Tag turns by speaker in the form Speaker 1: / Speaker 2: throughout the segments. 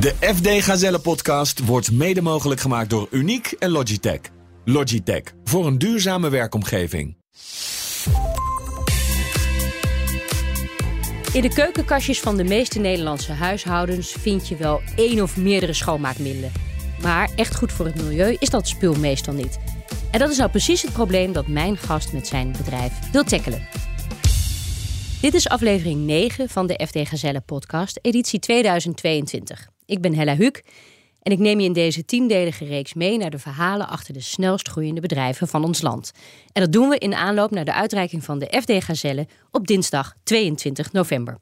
Speaker 1: De FD Gazelle podcast wordt mede mogelijk gemaakt door Uniek en Logitech. Logitech voor een duurzame werkomgeving.
Speaker 2: In de keukenkastjes van de meeste Nederlandse huishoudens vind je wel één of meerdere schoonmaakmiddelen. Maar echt goed voor het milieu is dat spul meestal niet. En dat is nou precies het probleem dat mijn gast met zijn bedrijf wil tackelen. Dit is aflevering 9 van de FD Gazelle podcast, editie 2022. Ik ben Hella Huuk en ik neem je in deze tiendelige reeks mee naar de verhalen achter de snelst groeiende bedrijven van ons land. En dat doen we in aanloop naar de uitreiking van de FD Gazelle op dinsdag 22 november.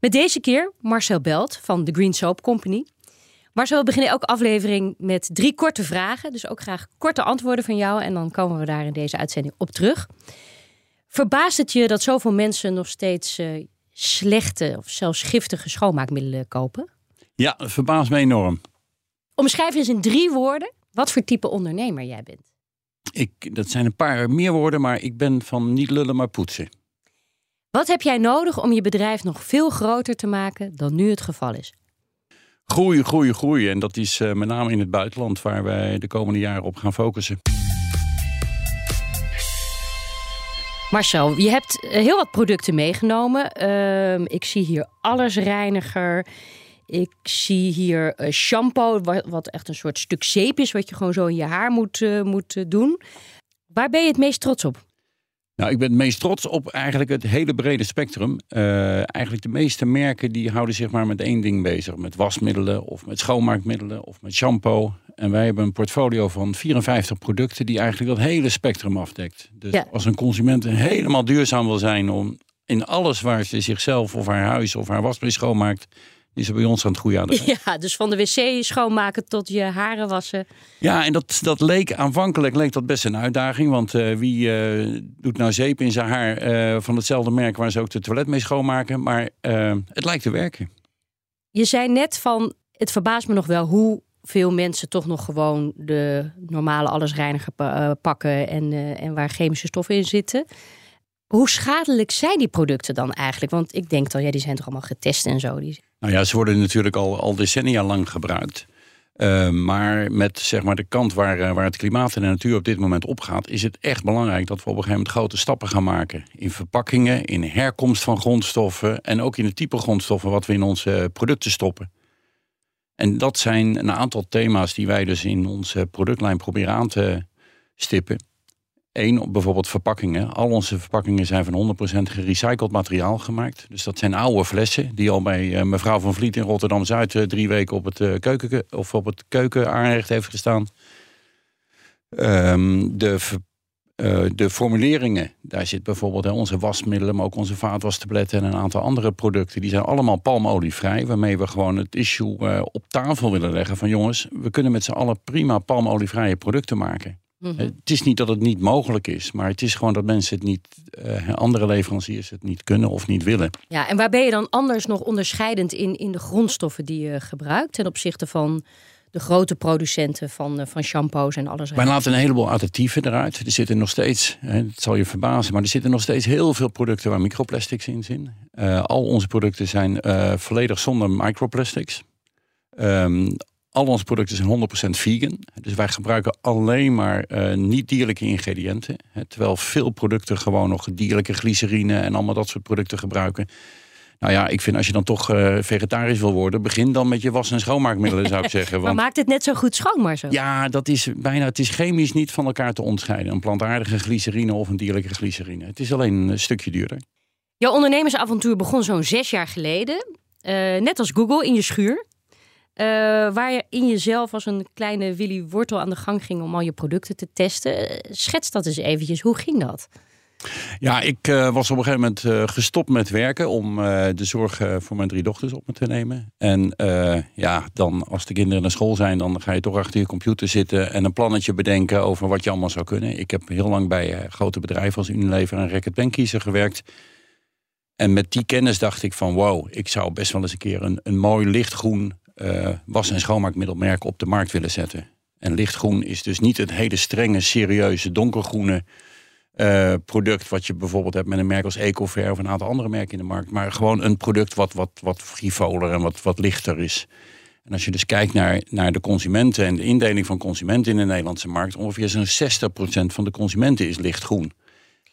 Speaker 2: Met deze keer Marcel Belt van de Green Soap Company. Marcel, we beginnen elke aflevering met drie korte vragen. Dus ook graag korte antwoorden van jou. En dan komen we daar in deze uitzending op terug. Verbaast het je dat zoveel mensen nog steeds uh, slechte of zelfs giftige schoonmaakmiddelen kopen?
Speaker 3: Ja, dat verbaast me enorm.
Speaker 2: Omschrijf eens in drie woorden wat voor type ondernemer jij bent.
Speaker 3: Ik, dat zijn een paar meer woorden, maar ik ben van niet lullen maar poetsen.
Speaker 2: Wat heb jij nodig om je bedrijf nog veel groter te maken dan nu het geval is?
Speaker 3: Groei, groei, groei. En dat is uh, met name in het buitenland waar wij de komende jaren op gaan focussen.
Speaker 2: Marcel, je hebt eh, heel wat producten meegenomen. Uh, ik zie hier allesreiniger. Ik zie hier uh, shampoo, wat, wat, echt een soort stuk zeep is, wat je gewoon zo in je haar moet, uh, moet doen. Waar ben je het meest trots op?
Speaker 3: Nou, ik ben het meest trots op eigenlijk het hele brede spectrum. Uh, eigenlijk de meeste merken die houden zich maar met één ding bezig. Met wasmiddelen of met schoonmaakmiddelen of met shampoo. En wij hebben een portfolio van 54 producten die eigenlijk dat hele spectrum afdekt. Dus ja. als een consument helemaal duurzaam wil zijn om in alles waar ze zichzelf of haar huis of haar wasmiddel schoonmaakt, is er bij ons aan het goede adres.
Speaker 2: Ja, dus van de wc schoonmaken tot je haren wassen.
Speaker 3: Ja, en dat, dat leek aanvankelijk leek dat best een uitdaging. Want uh, wie uh, doet nou zeep in zijn haar uh, van hetzelfde merk waar ze ook de toilet mee schoonmaken. Maar het lijkt te werken.
Speaker 2: Je zei net van, het verbaast me nog wel hoe veel mensen toch nog gewoon de normale allesreiniger pakken en, en waar chemische stoffen in zitten. Hoe schadelijk zijn die producten dan eigenlijk? Want ik denk dan, ja, die zijn toch allemaal getest en zo.
Speaker 3: Nou ja, ze worden natuurlijk al, al decennia lang gebruikt. Uh, maar met zeg maar, de kant waar, uh, waar het klimaat en de natuur op dit moment opgaat, is het echt belangrijk dat we op een gegeven moment grote stappen gaan maken. In verpakkingen, in herkomst van grondstoffen en ook in het type grondstoffen wat we in onze producten stoppen. En dat zijn een aantal thema's die wij dus in onze productlijn proberen aan te stippen. Eén, bijvoorbeeld verpakkingen. Al onze verpakkingen zijn van 100% gerecycled materiaal gemaakt. Dus dat zijn oude flessen die al bij uh, mevrouw van Vliet in Rotterdam-Zuid uh, drie weken op het, uh, keuken, of op het keukenaanrecht heeft gestaan. Um, de, de formuleringen, daar zit bijvoorbeeld onze wasmiddelen, maar ook onze vaatwastabletten en een aantal andere producten. Die zijn allemaal palmolievrij, waarmee we gewoon het issue op tafel willen leggen van jongens, we kunnen met z'n allen prima palmolievrije producten maken. Mm -hmm. Het is niet dat het niet mogelijk is, maar het is gewoon dat mensen het niet, uh, andere leveranciers het niet kunnen of niet willen.
Speaker 2: Ja, en waar ben je dan anders nog onderscheidend in, in de grondstoffen die je gebruikt ten opzichte van de grote producenten van, uh, van shampoos en alles?
Speaker 3: Wij laten een heleboel additieven eruit. Er zitten nog steeds, het zal je verbazen, maar er zitten nog steeds heel veel producten waar microplastics in zitten. Uh, al onze producten zijn volledig zonder microplastics. Um, al onze producten zijn 100% vegan. Dus wij gebruiken alleen maar uh, niet-dierlijke ingrediënten. Hè, terwijl veel producten gewoon nog dierlijke glycerine en allemaal dat soort producten gebruiken. Nou ja, ik vind als je dan toch uh, vegetarisch wil worden, begin dan met je was- en schoonmaakmiddelen, zou ik zeggen.
Speaker 2: Want, maar maakt het net zo goed schoon, maar zo?
Speaker 3: Ja, dat is bijna, het is chemisch niet van elkaar te onderscheiden. Een plantaardige glycerine of een dierlijke glycerine. Het is alleen een stukje duurder.
Speaker 2: Jouw ondernemersavontuur begon zo'n zes jaar geleden. Uh, net als Google in je schuur. Uh, waar je in jezelf als een kleine Willy Wortel aan de gang ging om al je producten te testen. Schets dat eens eventjes. Hoe ging dat?
Speaker 3: Ja, ik uh, was op een gegeven moment gestopt met werken om de zorg voor mijn drie dochters op me te nemen. En ja, dan als de kinderen naar school zijn, dan ga je toch achter je computer zitten en een plannetje bedenken over wat je allemaal zou kunnen. Ik heb heel lang bij grote bedrijven als Unilever en Reckitt Benckiser gewerkt. En met die kennis dacht ik van wow, ik zou best wel eens een keer een, een mooi lichtgroen uh, was- en schoonmaakmiddelmerk op de markt willen zetten. En lichtgroen is dus niet het hele strenge, serieuze, donkergroene uh, product... wat je bijvoorbeeld hebt met een merk als Ecover of een aantal andere merken in de markt. Maar gewoon een product wat, wat, wat frivoler en wat, wat lichter is. En als je dus kijkt naar, naar de consumenten en de indeling van consumenten in de Nederlandse markt, ongeveer zo'n 60% van de consumenten is lichtgroen.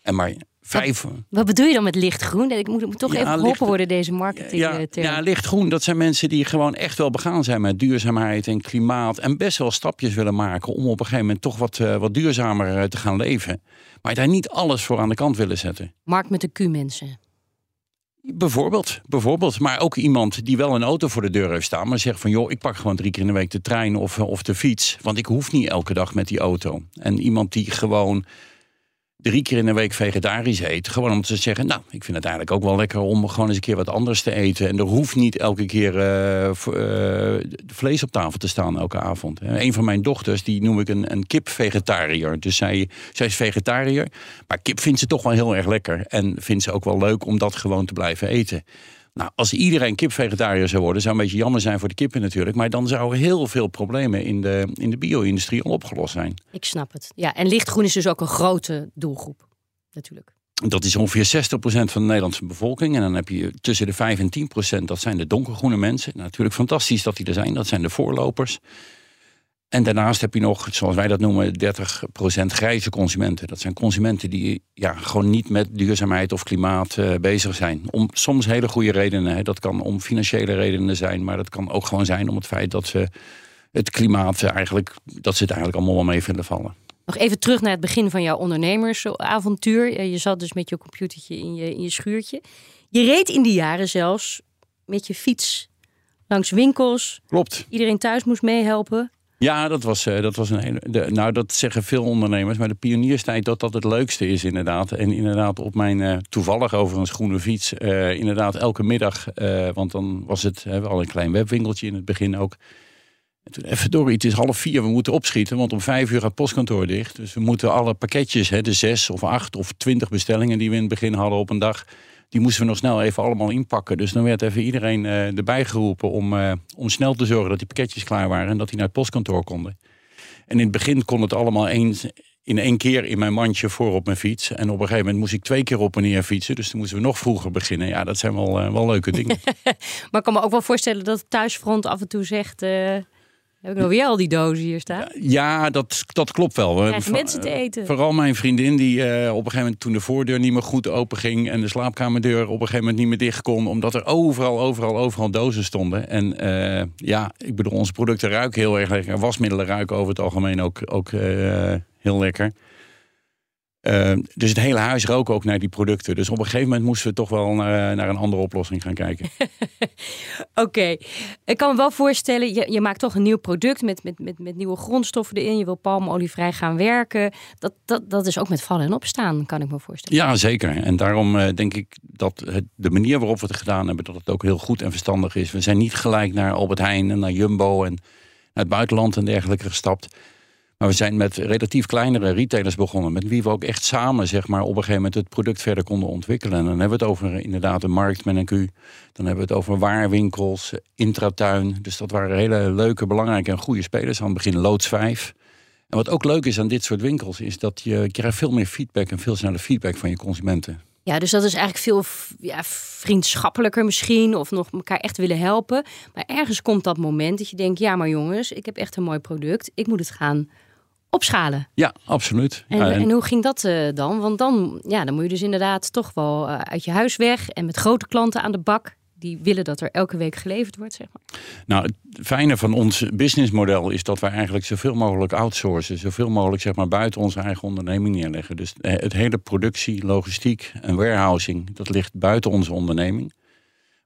Speaker 3: En maar vijf.
Speaker 2: Wat, wat bedoel je dan met lichtgroen? Ik moet, moet toch
Speaker 3: Ja,
Speaker 2: even geholpen worden, deze marketing.
Speaker 3: Ja,
Speaker 2: eh,
Speaker 3: ja, lichtgroen, dat zijn mensen die gewoon echt wel begaan zijn met duurzaamheid en klimaat. En best wel stapjes willen maken om op een gegeven moment toch wat, eh, wat duurzamer eh, te gaan leven. Maar daar niet alles voor aan de kant willen zetten.
Speaker 2: Markt met de Q-mensen.
Speaker 3: Bijvoorbeeld, bijvoorbeeld. Maar ook iemand die wel een auto voor de deur heeft staan, maar zegt van joh, ik pak gewoon drie keer in de week de trein of, of de fiets. Want ik hoef niet elke dag met die auto. En iemand die gewoon drie keer in de week vegetarisch eet. Gewoon om te zeggen, nou, ik vind het eigenlijk ook wel lekker om gewoon eens een keer wat anders te eten. En er hoeft niet elke keer eh, eh, vlees op tafel te staan elke avond. Een van mijn dochters, die noem ik een, een kip-vegetariër. Dus zij, zij is vegetariër, maar kip vindt ze toch wel heel erg lekker. En vindt ze ook wel leuk om dat gewoon te blijven eten. Nou, als iedereen kipvegetariër zou worden, zou een beetje jammer zijn voor de kippen natuurlijk. Maar dan zouden heel veel problemen in de, in de bio-industrie al opgelost zijn.
Speaker 2: Ik snap het. Ja, en lichtgroen is dus ook een grote doelgroep. Natuurlijk.
Speaker 3: Dat is ongeveer 60% van de Nederlandse bevolking. En dan heb je tussen de 5 en 10%, dat zijn de donkergroene mensen. Natuurlijk fantastisch dat die er zijn, dat zijn de voorlopers. En daarnaast heb je nog, zoals wij dat noemen, 30% grijze consumenten. Dat zijn consumenten die ja, gewoon niet met duurzaamheid of klimaat eh, bezig zijn. Om soms hele goede redenen. Hè. Dat kan om financiële redenen zijn, maar dat kan ook gewoon zijn om het feit dat ze het klimaat eigenlijk, dat ze het eigenlijk allemaal wel mee vinden vallen.
Speaker 2: Nog even terug naar het begin van jouw ondernemersavontuur. Eh, Je zat dus met je computertje in je, in je schuurtje. Je reed in die jaren zelfs met je fiets langs winkels.
Speaker 3: Klopt.
Speaker 2: Iedereen thuis moest meehelpen.
Speaker 3: Ja, dat was, eh, dat was een hele. Nou, dat zeggen veel ondernemers, maar de pionierstijd dat dat het leukste is, inderdaad. En inderdaad, op mijn eh, toevallig over een groene fiets, eh, inderdaad, elke middag. want dan was het, we hadden een klein webwinkeltje in het begin ook. En toen, even door, het is half vier, we moeten opschieten, want om vijf uur gaat het postkantoor dicht. Dus we moeten alle pakketjes, hè, de zes of acht of twintig bestellingen die we in het begin hadden op een dag, die moesten we nog snel even allemaal inpakken. Dus dan werd even iedereen eh, erbij geroepen om, eh, om snel te zorgen dat die pakketjes klaar waren en dat die naar het postkantoor konden. En in het begin kon het allemaal eens, in één keer in mijn mandje voor op mijn fiets. En op een gegeven moment moest ik twee keer op en neer fietsen. Dus toen moesten we nog vroeger beginnen. Ja, dat zijn wel, eh, wel leuke dingen.
Speaker 2: Maar ik kan me ook wel voorstellen dat het thuisfront af en toe zegt... heb ik nog weer al die dozen hier staan?
Speaker 3: ja, dat, dat klopt wel. We hebben
Speaker 2: mensen te eten?
Speaker 3: Vooral mijn vriendin die eh, op een gegeven moment toen de voordeur niet meer goed open ging en de slaapkamerdeur op een gegeven moment niet meer dicht kon, omdat er overal, overal, overal dozen stonden. En eh, ja, ik bedoel, onze producten ruiken heel erg lekker. Wasmiddelen ruiken over het algemeen ook, ook eh, heel lekker. Eh, dus het hele huis rook ook naar die producten. Dus op een gegeven moment moesten we toch wel naar, naar een andere oplossing gaan kijken.
Speaker 2: Oké, ik kan me wel voorstellen, je, je maakt toch een nieuw product met, met, met, met nieuwe grondstoffen erin. Je wil palmolievrij gaan werken. Dat, dat, dat is ook met vallen en opstaan, kan ik me voorstellen.
Speaker 3: Ja, zeker. En daarom eh, denk ik dat het, de manier waarop we het gedaan hebben, dat het ook heel goed en verstandig is. We zijn niet gelijk naar Albert Heijn en naar Jumbo en naar het buitenland en dergelijke gestapt. Maar we zijn met relatief kleinere retailers begonnen, met wie we ook echt samen zeg maar, op een gegeven moment het product verder konden ontwikkelen. En dan hebben we het over inderdaad een markt met een Q. Dan hebben we het over waarwinkels, eh, intratuin. Dus dat waren hele leuke, belangrijke en goede spelers. Aan het begin Loods 5. En wat ook leuk is aan dit soort winkels, is dat je krijgt veel meer feedback en veel sneller feedback van je consumenten.
Speaker 2: Ja, dus dat is eigenlijk veel ja, vriendschappelijker misschien. Of nog elkaar echt willen helpen. Maar ergens komt dat moment dat je denkt... ja, maar jongens, ik heb echt een mooi product. Ik moet het gaan opschalen.
Speaker 3: Ja, absoluut.
Speaker 2: En,
Speaker 3: en
Speaker 2: hoe ging dat eh, dan? Want dan, ja, dan moet je dus inderdaad toch wel eh, uit je huis weg... en met grote klanten aan de bak... die willen dat er elke week geleverd wordt, zeg maar.
Speaker 3: Nou, het fijne van ons businessmodel is dat wij eigenlijk zoveel mogelijk outsourcen. Zoveel mogelijk zeg maar, buiten onze eigen onderneming neerleggen. Dus eh, het hele productie, logistiek en warehousing, dat ligt buiten onze onderneming.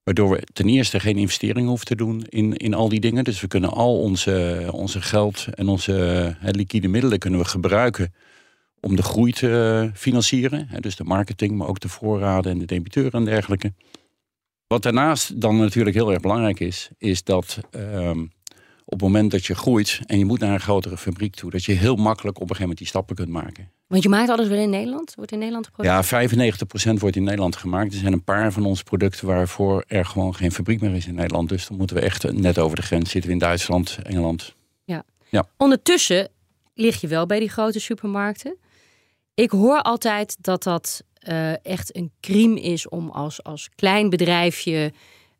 Speaker 3: Waardoor we ten eerste geen investering hoeven te doen in, in al die dingen. Dus we kunnen al onze, onze geld en onze liquide middelen kunnen we gebruiken om de groei te eh, financieren. Dus de marketing, maar ook de voorraden en de debiteuren en dergelijke. Wat daarnaast dan natuurlijk heel erg belangrijk is, is dat ehm, op het moment dat je groeit en je moet naar een grotere fabriek toe, dat je heel makkelijk op een gegeven moment die stappen kunt maken.
Speaker 2: Want je maakt alles wel in Nederland? Wordt in Nederland geproduceerd?
Speaker 3: Ja, 95% wordt in Nederland gemaakt. Er zijn een paar van onze producten waarvoor er gewoon geen fabriek meer is in Nederland. Dus dan moeten we echt net over de grens zitten we in Duitsland, Engeland.
Speaker 2: Ondertussen lig je wel bij die grote supermarkten. Ik hoor altijd dat dat eh, echt een crime is om als, als klein bedrijfje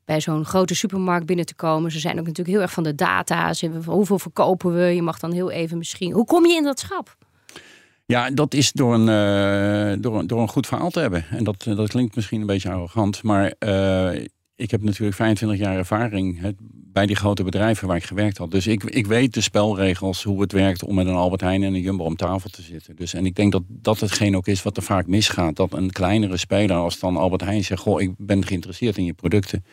Speaker 2: bij zo'n grote supermarkt binnen te komen. Ze zijn ook natuurlijk heel erg van de data. Ze hebben, hoeveel verkopen we? Je mag dan heel even misschien. Hoe kom je in dat schap?
Speaker 3: Ja, dat is door een, uh, door, door een goed verhaal te hebben. En dat, dat klinkt misschien een beetje arrogant, maar uh, ik heb natuurlijk 25 jaar ervaring bij die grote bedrijven waar ik gewerkt had. Dus ik, ik weet de spelregels, hoe het werkt om met een Albert Heijn en een Jumbo om tafel te zitten. Dus, en ik denk dat dat hetgeen ook is wat er vaak misgaat. Dat een kleinere speler als dan Albert Heijn zegt, goh, ik ben geïnteresseerd in je producten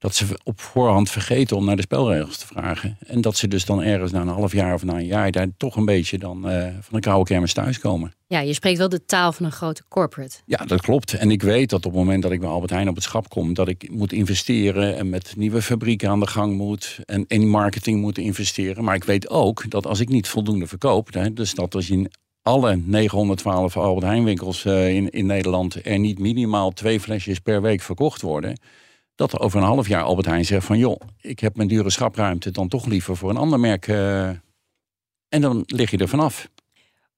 Speaker 3: dat ze op voorhand vergeten om naar de spelregels te vragen. En dat ze dus dan ergens na een half jaar of na een jaar daar toch een beetje dan uh, van de koude kermis thuiskomen.
Speaker 2: Ja, je spreekt wel de taal van een grote corporate.
Speaker 3: Ja, dat klopt. En ik weet dat op het moment dat ik bij Albert Heijn op het schap kom, dat ik moet investeren en met nieuwe fabrieken aan de gang moet en in marketing moet investeren. Maar ik weet ook dat als ik niet voldoende verkoop, hè, dus dat als je in alle 912 Albert Heijn winkels uh, in, in Nederland er niet minimaal twee flesjes per week verkocht worden dat er over een half jaar Albert Heijn zegt van... joh, ik heb mijn dure schapruimte dan toch liever voor een ander merk. Uh, en dan lig je er vanaf.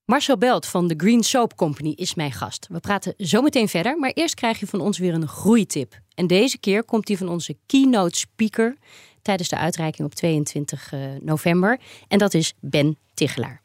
Speaker 2: Marcel Belt van de Green Soap Company is mijn gast. We praten zo meteen verder, maar eerst krijg je van ons weer een groeitip. En deze keer komt die van onze keynote speaker tijdens de uitreiking op 22 uh, november. En dat is Ben Tigelaar.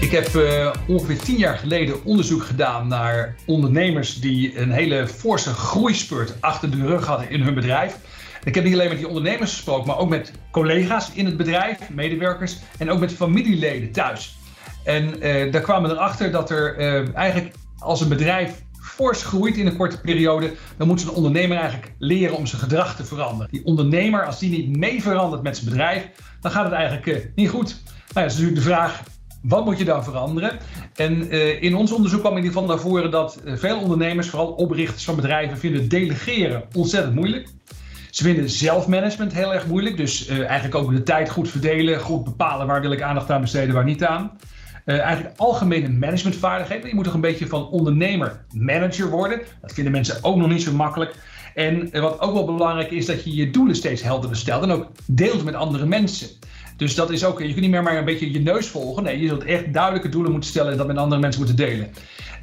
Speaker 4: Ik heb uh, ongeveer tien jaar geleden onderzoek gedaan naar ondernemers die een hele forse groeispurt achter de rug hadden in hun bedrijf. Ik heb niet alleen met die ondernemers gesproken, maar ook met collega's in het bedrijf, medewerkers en ook met familieleden thuis. En uh, daar kwamen we erachter dat er uh, eigenlijk als een bedrijf fors groeit in een korte periode, dan moet een ondernemer eigenlijk leren om zijn gedrag te veranderen. Die ondernemer, als die niet mee verandert met zijn bedrijf, dan gaat het eigenlijk niet goed. Nou dat is natuurlijk de vraag, wat moet je dan veranderen? En uh, in ons onderzoek kwam in ieder geval naar voren dat uh, veel ondernemers, vooral oprichters van bedrijven, vinden delegeren ontzettend moeilijk. Ze vinden zelfmanagement heel erg moeilijk. Dus uh, eigenlijk ook de tijd goed verdelen, goed bepalen waar wil ik aandacht aan besteden, waar niet aan. eigenlijk algemene managementvaardigheden. Je moet toch een beetje van ondernemer manager worden. Dat vinden mensen ook nog niet zo makkelijk. En wat ook wel belangrijk is, dat je je doelen steeds helderder stelt en ook deelt met andere mensen. Dus dat is ook, je kunt niet meer maar een beetje je neus volgen. Nee, je zult echt duidelijke doelen moeten stellen en dat met andere mensen moeten delen.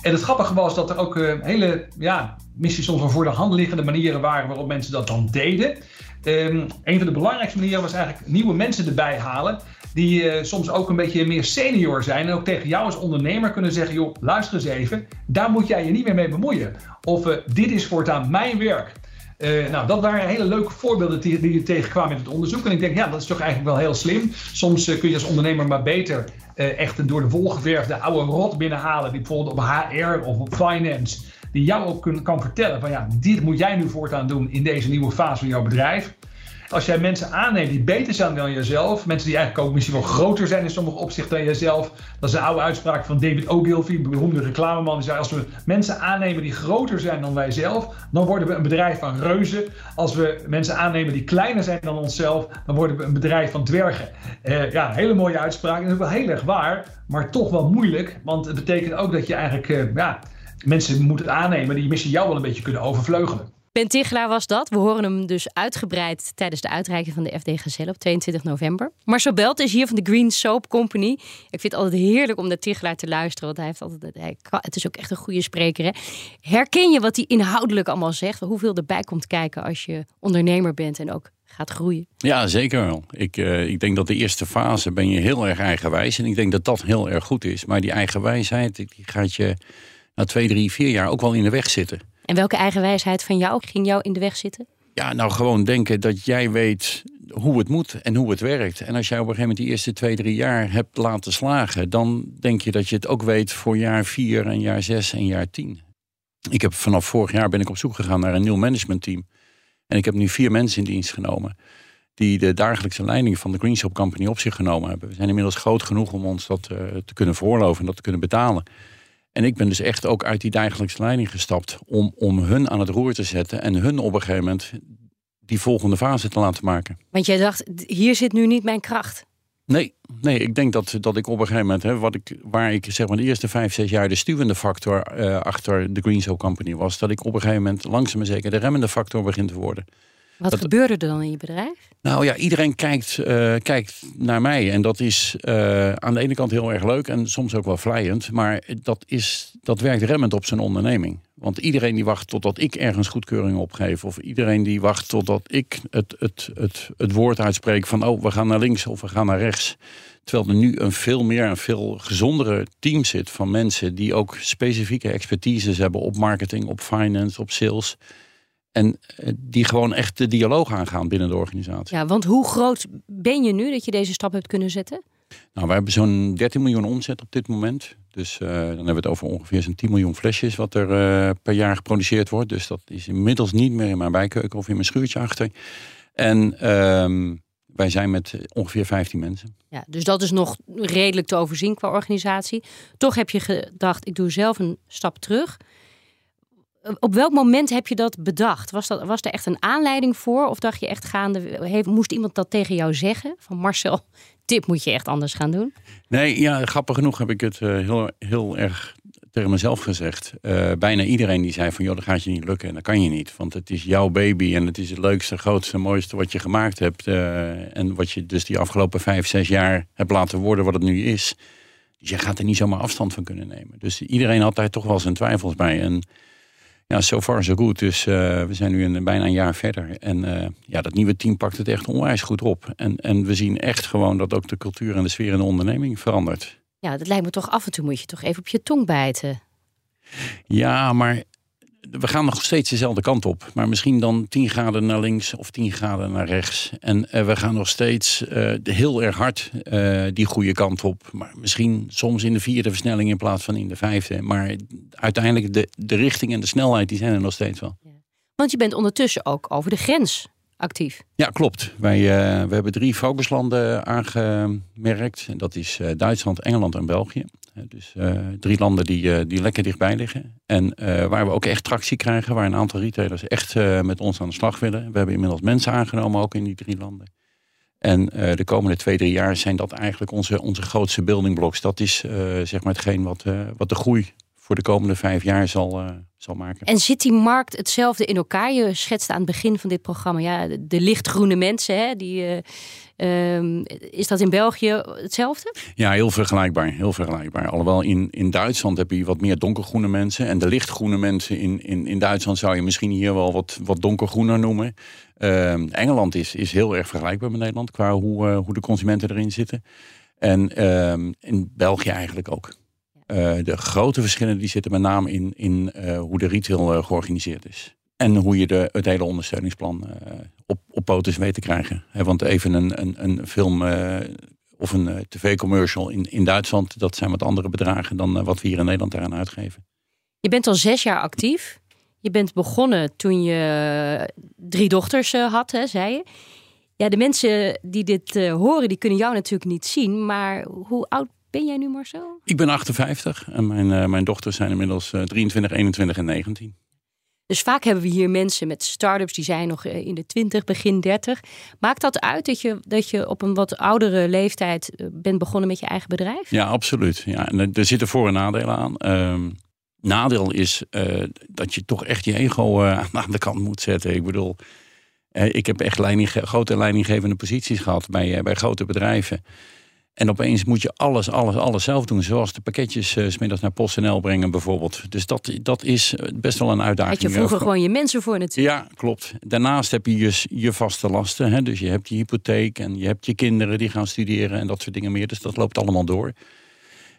Speaker 4: En het grappige was dat er ook uh, hele, ja, misschien soms wel voor de hand liggende manieren waren waarop mensen dat dan deden. Um, een van de belangrijkste manieren was eigenlijk nieuwe mensen erbij halen. Die uh, soms ook een beetje meer senior zijn. En ook tegen jou als ondernemer kunnen zeggen: joh, luister eens even, daar moet jij je niet meer mee bemoeien. Of uh, dit is voortaan mijn werk. Uh, nou, dat waren hele leuke voorbeelden die, die je tegenkwamen in het onderzoek. En ik denk, ja, dat is toch eigenlijk wel heel slim. Soms uh, kun je als ondernemer maar beter uh, echt een door de wol geverfde oude rot binnenhalen. Die bijvoorbeeld op HR of op finance, die jou ook kan vertellen van ja, dit moet jij nu voortaan doen in deze nieuwe fase van jouw bedrijf. Als jij mensen aanneemt die beter zijn dan jezelf, mensen die eigenlijk ook misschien wel groter zijn in sommige opzichten dan jezelf. Dat is een oude uitspraak van David Ogilvy, beroemde reclameman. Die zei: Als we mensen aannemen die groter zijn dan wij zelf, dan worden we een bedrijf van reuzen. Als we mensen aannemen die kleiner zijn dan onszelf, dan worden we een bedrijf van dwergen. Uh, ja, hele mooie uitspraak. En dat is wel heel erg waar, maar toch wel moeilijk. Want het betekent ook dat je eigenlijk uh, ja, mensen moet aannemen die misschien jou wel een beetje kunnen overvleugelen.
Speaker 2: Ben Tichelaar was dat. We horen hem dus uitgebreid tijdens de uitreiking van de FD Gazelle op 22 november. Marcel Belt is hier van de Green Soap Company. Ik vind het altijd heerlijk om naar Tichelaar te luisteren, want hij heeft altijd, hij, het is ook echt een goede spreker. Hè? Herken je wat hij inhoudelijk allemaal zegt? Hoeveel erbij komt kijken als je ondernemer bent en ook gaat groeien?
Speaker 3: Ja, zeker wel. Ik, uh, ik denk dat de eerste fase ben je heel erg eigenwijs. En ik denk dat dat heel erg goed is. Maar die eigenwijsheid die gaat je na twee, drie, vier jaar ook wel in de weg zitten.
Speaker 2: En welke eigen wijsheid van jou ging jou in de weg zitten?
Speaker 3: Ja, nou gewoon denken dat jij weet hoe het moet en hoe het werkt. En als jij op een gegeven moment die eerste twee, drie jaar hebt laten slagen, dan denk je dat je het ook weet voor jaar vier en jaar zes en jaar tien. Ik heb vanaf vorig jaar ben ik op zoek gegaan naar een nieuw managementteam. En ik heb nu vier mensen in dienst genomen die de dagelijkse leiding van de Green Shop Company op zich genomen hebben. We zijn inmiddels groot genoeg om ons dat uh, te kunnen veroorloven en dat te kunnen betalen. En ik ben dus echt ook uit die dagelijkse leiding gestapt om, om hun aan het roer te zetten en hun op een gegeven moment die volgende fase te laten maken.
Speaker 2: Want jij dacht, hier zit nu niet mijn kracht.
Speaker 3: Nee, nee ik denk dat, dat ik op een gegeven moment, hè, wat ik, waar ik zeg maar de eerste vijf, zes jaar de stuwende factor uh, achter de Green Show Company was, dat ik op een gegeven moment langzaam maar zeker de remmende factor begin te worden.
Speaker 2: Wat gebeurde er dan in je bedrijf?
Speaker 3: Nou ja, iedereen kijkt, uh, kijkt naar mij. En dat is uh, aan de ene kant heel erg leuk en soms ook wel vlijend. Maar dat, is, dat werkt remmend op zijn onderneming. Want iedereen die wacht totdat ik ergens goedkeuring opgeef. Of iedereen die wacht totdat ik het, het, het, het woord uitspreek van... oh, we gaan naar links of we gaan naar rechts. Terwijl er nu een veel meer, een veel gezondere team zit van mensen... die ook specifieke expertises hebben op marketing, op finance, op sales... En eh, die gewoon echt de dialoog aangaan binnen de organisatie.
Speaker 2: Ja, want hoe groot ben je nu dat je deze stap hebt kunnen zetten?
Speaker 3: Nou, we hebben zo'n 13 miljoen omzet op dit moment. Dus uh, dan hebben we het over ongeveer zo'n 10 miljoen flesjes wat er uh, per jaar geproduceerd wordt. Dus dat is inmiddels niet meer in mijn bijkeuken of in mijn schuurtje achter. En uh, wij zijn met ongeveer 15 mensen.
Speaker 2: Ja, dus dat is nog redelijk te overzien qua organisatie. Toch heb je gedacht, ik doe zelf een stap terug. Op welk moment heb je dat bedacht? Was, dat, was er echt een aanleiding voor? Of dacht je echt gaande, moest iemand dat tegen jou zeggen? Van Marcel, tip moet je echt anders gaan doen?
Speaker 3: Nee, ja, grappig genoeg heb ik het uh, heel, heel erg tegen mezelf gezegd. Uh, bijna iedereen die zei van, joh, dat gaat je niet lukken en dat kan je niet. Want het is jouw baby en het is het leukste, grootste, mooiste wat je gemaakt hebt. Uh, en wat je dus die afgelopen vijf, zes jaar hebt laten worden wat het nu is. Dus je gaat er niet zomaar afstand van kunnen nemen. Dus iedereen had daar toch wel zijn twijfels bij. En ja, so far so good. Dus uh, we zijn nu een, bijna een jaar verder. En uh, ja, dat nieuwe team pakt het echt onwijs goed op. En, en we zien echt gewoon dat ook de cultuur en de sfeer in de onderneming verandert.
Speaker 2: Ja, dat lijkt me toch af en toe moet je toch even op je tong bijten.
Speaker 3: Ja, maar we gaan nog steeds dezelfde kant op. Maar misschien dan 10 graden naar links of 10 graden naar rechts. En uh, we gaan nog steeds uh, heel erg hard uh, die goede kant op. Maar misschien soms in de vierde versnelling in plaats van in de vijfde. Maar uiteindelijk de, de richting en de snelheid die zijn er nog steeds wel. Ja.
Speaker 2: Want je bent ondertussen ook over de grens actief.
Speaker 3: Ja, klopt. Wij we hebben drie focuslanden aangemerkt. En dat is Duitsland, Engeland en België. Dus uh, drie landen die, uh, die lekker dichtbij liggen. En uh, waar we ook echt tractie krijgen. Waar een aantal retailers echt met ons aan de slag willen. We hebben inmiddels mensen aangenomen ook in die drie landen. En de komende twee, drie jaar zijn dat eigenlijk onze, onze grootste building blocks. Dat is zeg maar hetgeen wat, wat de groei voor de komende vijf jaar zal, zal maken.
Speaker 2: En zit die markt hetzelfde in elkaar? Je schetste aan het begin van dit programma ja, de, de lichtgroene mensen. Hè, die, Um, is dat in België hetzelfde?
Speaker 3: Ja, heel vergelijkbaar. Heel vergelijkbaar. Alhoewel in, in Duitsland heb je wat meer donkergroene mensen. En de lichtgroene mensen in, in, in Duitsland zou je misschien hier wel wat, wat donkergroener noemen. Um, Engeland is, is heel erg vergelijkbaar met Nederland qua hoe, uh, hoe de consumenten erin zitten. En um, in België eigenlijk ook. Uh, de grote verschillen die zitten met name in, in uh, hoe de retail georganiseerd is. En hoe je de, het hele ondersteuningsplan uh, op, op poten weet te krijgen. He, want even een, een, een film uh, of een uh, tv-commercial in, in Duitsland, dat zijn wat andere bedragen dan wat we hier in Nederland daaraan uitgeven.
Speaker 2: Je bent al zes jaar actief. Je bent begonnen toen je drie dochters had, hè, zei je. Ja, de mensen die dit horen, die kunnen jou natuurlijk niet zien. Maar hoe oud ben jij nu, Marcel?
Speaker 3: Ik ben 58 en mijn, mijn dochters zijn inmiddels 23, 21 en 19.
Speaker 2: Dus vaak hebben we hier mensen met start-ups die zijn nog eh, in de 20, begin 30. Maakt dat uit dat je, dat je op een wat oudere leeftijd eh, bent begonnen met je eigen bedrijf?
Speaker 3: Ja, absoluut. Ja, er zitten voor- en nadelen aan. Um, nadeel is uh, dat je toch echt je ego aan de kant moet zetten. Ik bedoel, ik heb echt leiding, grote leidinggevende posities gehad bij, bij grote bedrijven. En opeens moet je alles, alles, alles zelf doen. Zoals de pakketjes uh, smiddags naar PostNL brengen bijvoorbeeld. Dus dat, dat is eh, best wel een uitdaging.
Speaker 2: Had je vroeger gewoon je mensen voor natuurlijk.
Speaker 3: Ja, klopt. Daarnaast heb je je, je vaste lasten. Hè? Dus je hebt je hypotheek en je hebt je kinderen die gaan studeren en dat soort dingen meer. Dus dat loopt allemaal door.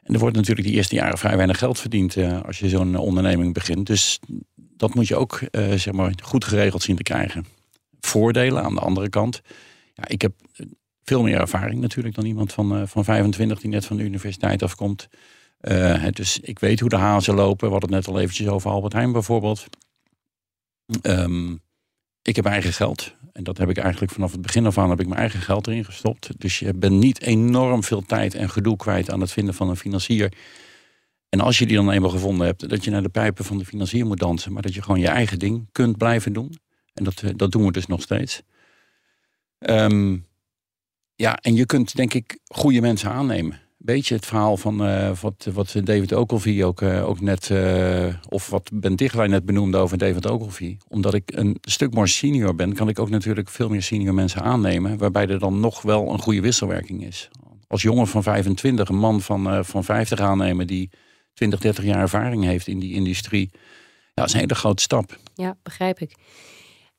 Speaker 3: En er wordt natuurlijk die eerste jaren vrij weinig geld verdiend uh, als je zo'n onderneming begint. Dus dat moet je ook zeg maar goed geregeld zien te krijgen. Voordelen aan de andere kant. Ja, ik heb veel meer ervaring natuurlijk dan iemand van, uh, van 25 die net van de universiteit afkomt. Dus ik weet hoe de hazen lopen. We hadden het net al eventjes over Albert Heijn bijvoorbeeld. Um, ik heb eigen geld. En dat heb ik eigenlijk vanaf het begin af aan heb ik mijn eigen geld erin gestopt. Dus je bent niet enorm veel tijd en gedoe kwijt aan het vinden van een financier. En als je die dan eenmaal gevonden hebt, dat je naar de pijpen van de financier moet dansen. Maar dat je gewoon je eigen ding kunt blijven doen. En dat, dat doen we dus nog steeds. Um, ja, en je kunt denk ik goede mensen aannemen. beetje het verhaal van uh, wat, wat David Ogilvy ook, uh, ook net, uh, of wat Ben Tichelaar net benoemde over David Ogilvy. Omdat ik een stuk meer senior ben, kan ik ook natuurlijk veel meer senior mensen aannemen, waarbij er dan nog wel een goede wisselwerking is. Als jongen van 25, een man van, van 50 aannemen die 20, 30 jaar ervaring heeft in die industrie, ja, dat is een hele grote stap.
Speaker 2: Ja, begrijp ik.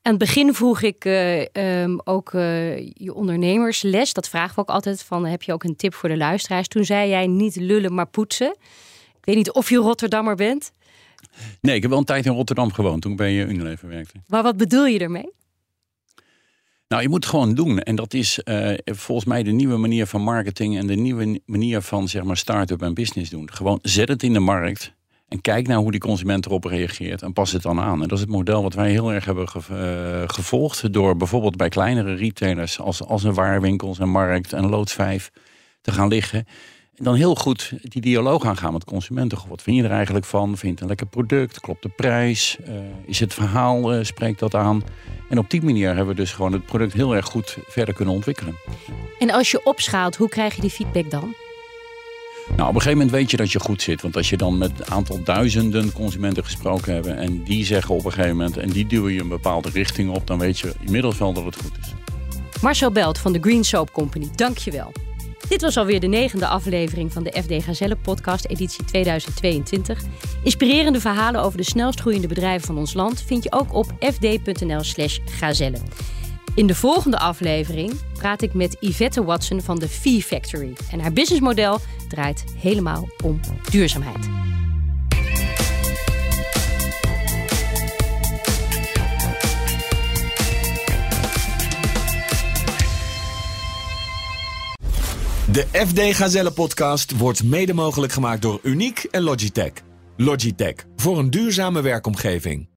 Speaker 2: Aan het begin vroeg ik uh, um, ook uh, je ondernemersles. Dat vragen we ook altijd van, heb je ook een tip voor de luisteraars? Toen zei jij niet lullen, maar poetsen. Ik weet niet of je Rotterdammer bent.
Speaker 3: Nee, ik heb wel een tijd in Rotterdam gewoond toen ik bij Unilever werkte.
Speaker 2: Maar wat bedoel je ermee?
Speaker 3: Nou, je moet het gewoon doen. En dat is uh, volgens mij de nieuwe manier van marketing en de nieuwe manier van zeg maar start-up en business doen. Gewoon zet het in de markt. En kijk naar hoe die consument erop reageert en pas het dan aan. En dat is het model wat wij heel erg hebben eh, gevolgd. Door bijvoorbeeld bij kleinere retailers als, als een waarwinkels en markt en loods 5 te gaan liggen. En dan heel goed die dialoog aangaan met consumenten. Wat vind je er eigenlijk van? Vind je een lekker product? Klopt de prijs? Uh, is het verhaal, uh, spreekt dat aan? En op die manier hebben we dus gewoon het product heel erg goed verder kunnen ontwikkelen.
Speaker 2: En als je opschaalt, hoe krijg je die feedback dan?
Speaker 3: Nou, op een gegeven moment weet je dat je goed zit. Want als je dan met een aantal duizenden consumenten gesproken hebt... en die zeggen op een gegeven moment... en die duwen je een bepaalde richting op... dan weet je inmiddels wel dat het goed is.
Speaker 2: Marcel Belt van de Green Soap Company, dankjewel. Dit was alweer de negende aflevering van de FD Gazelle podcast editie 2022. Inspirerende verhalen over de snelst groeiende bedrijven van ons land... vind je ook op fd.nl slash gazelle. In de volgende aflevering praat ik met Yvette Watson van de Fee Factory. En haar businessmodel draait helemaal om duurzaamheid.
Speaker 1: De FD Gazelle podcast wordt mede mogelijk gemaakt door Uniek en Logitech. Logitech voor een duurzame werkomgeving.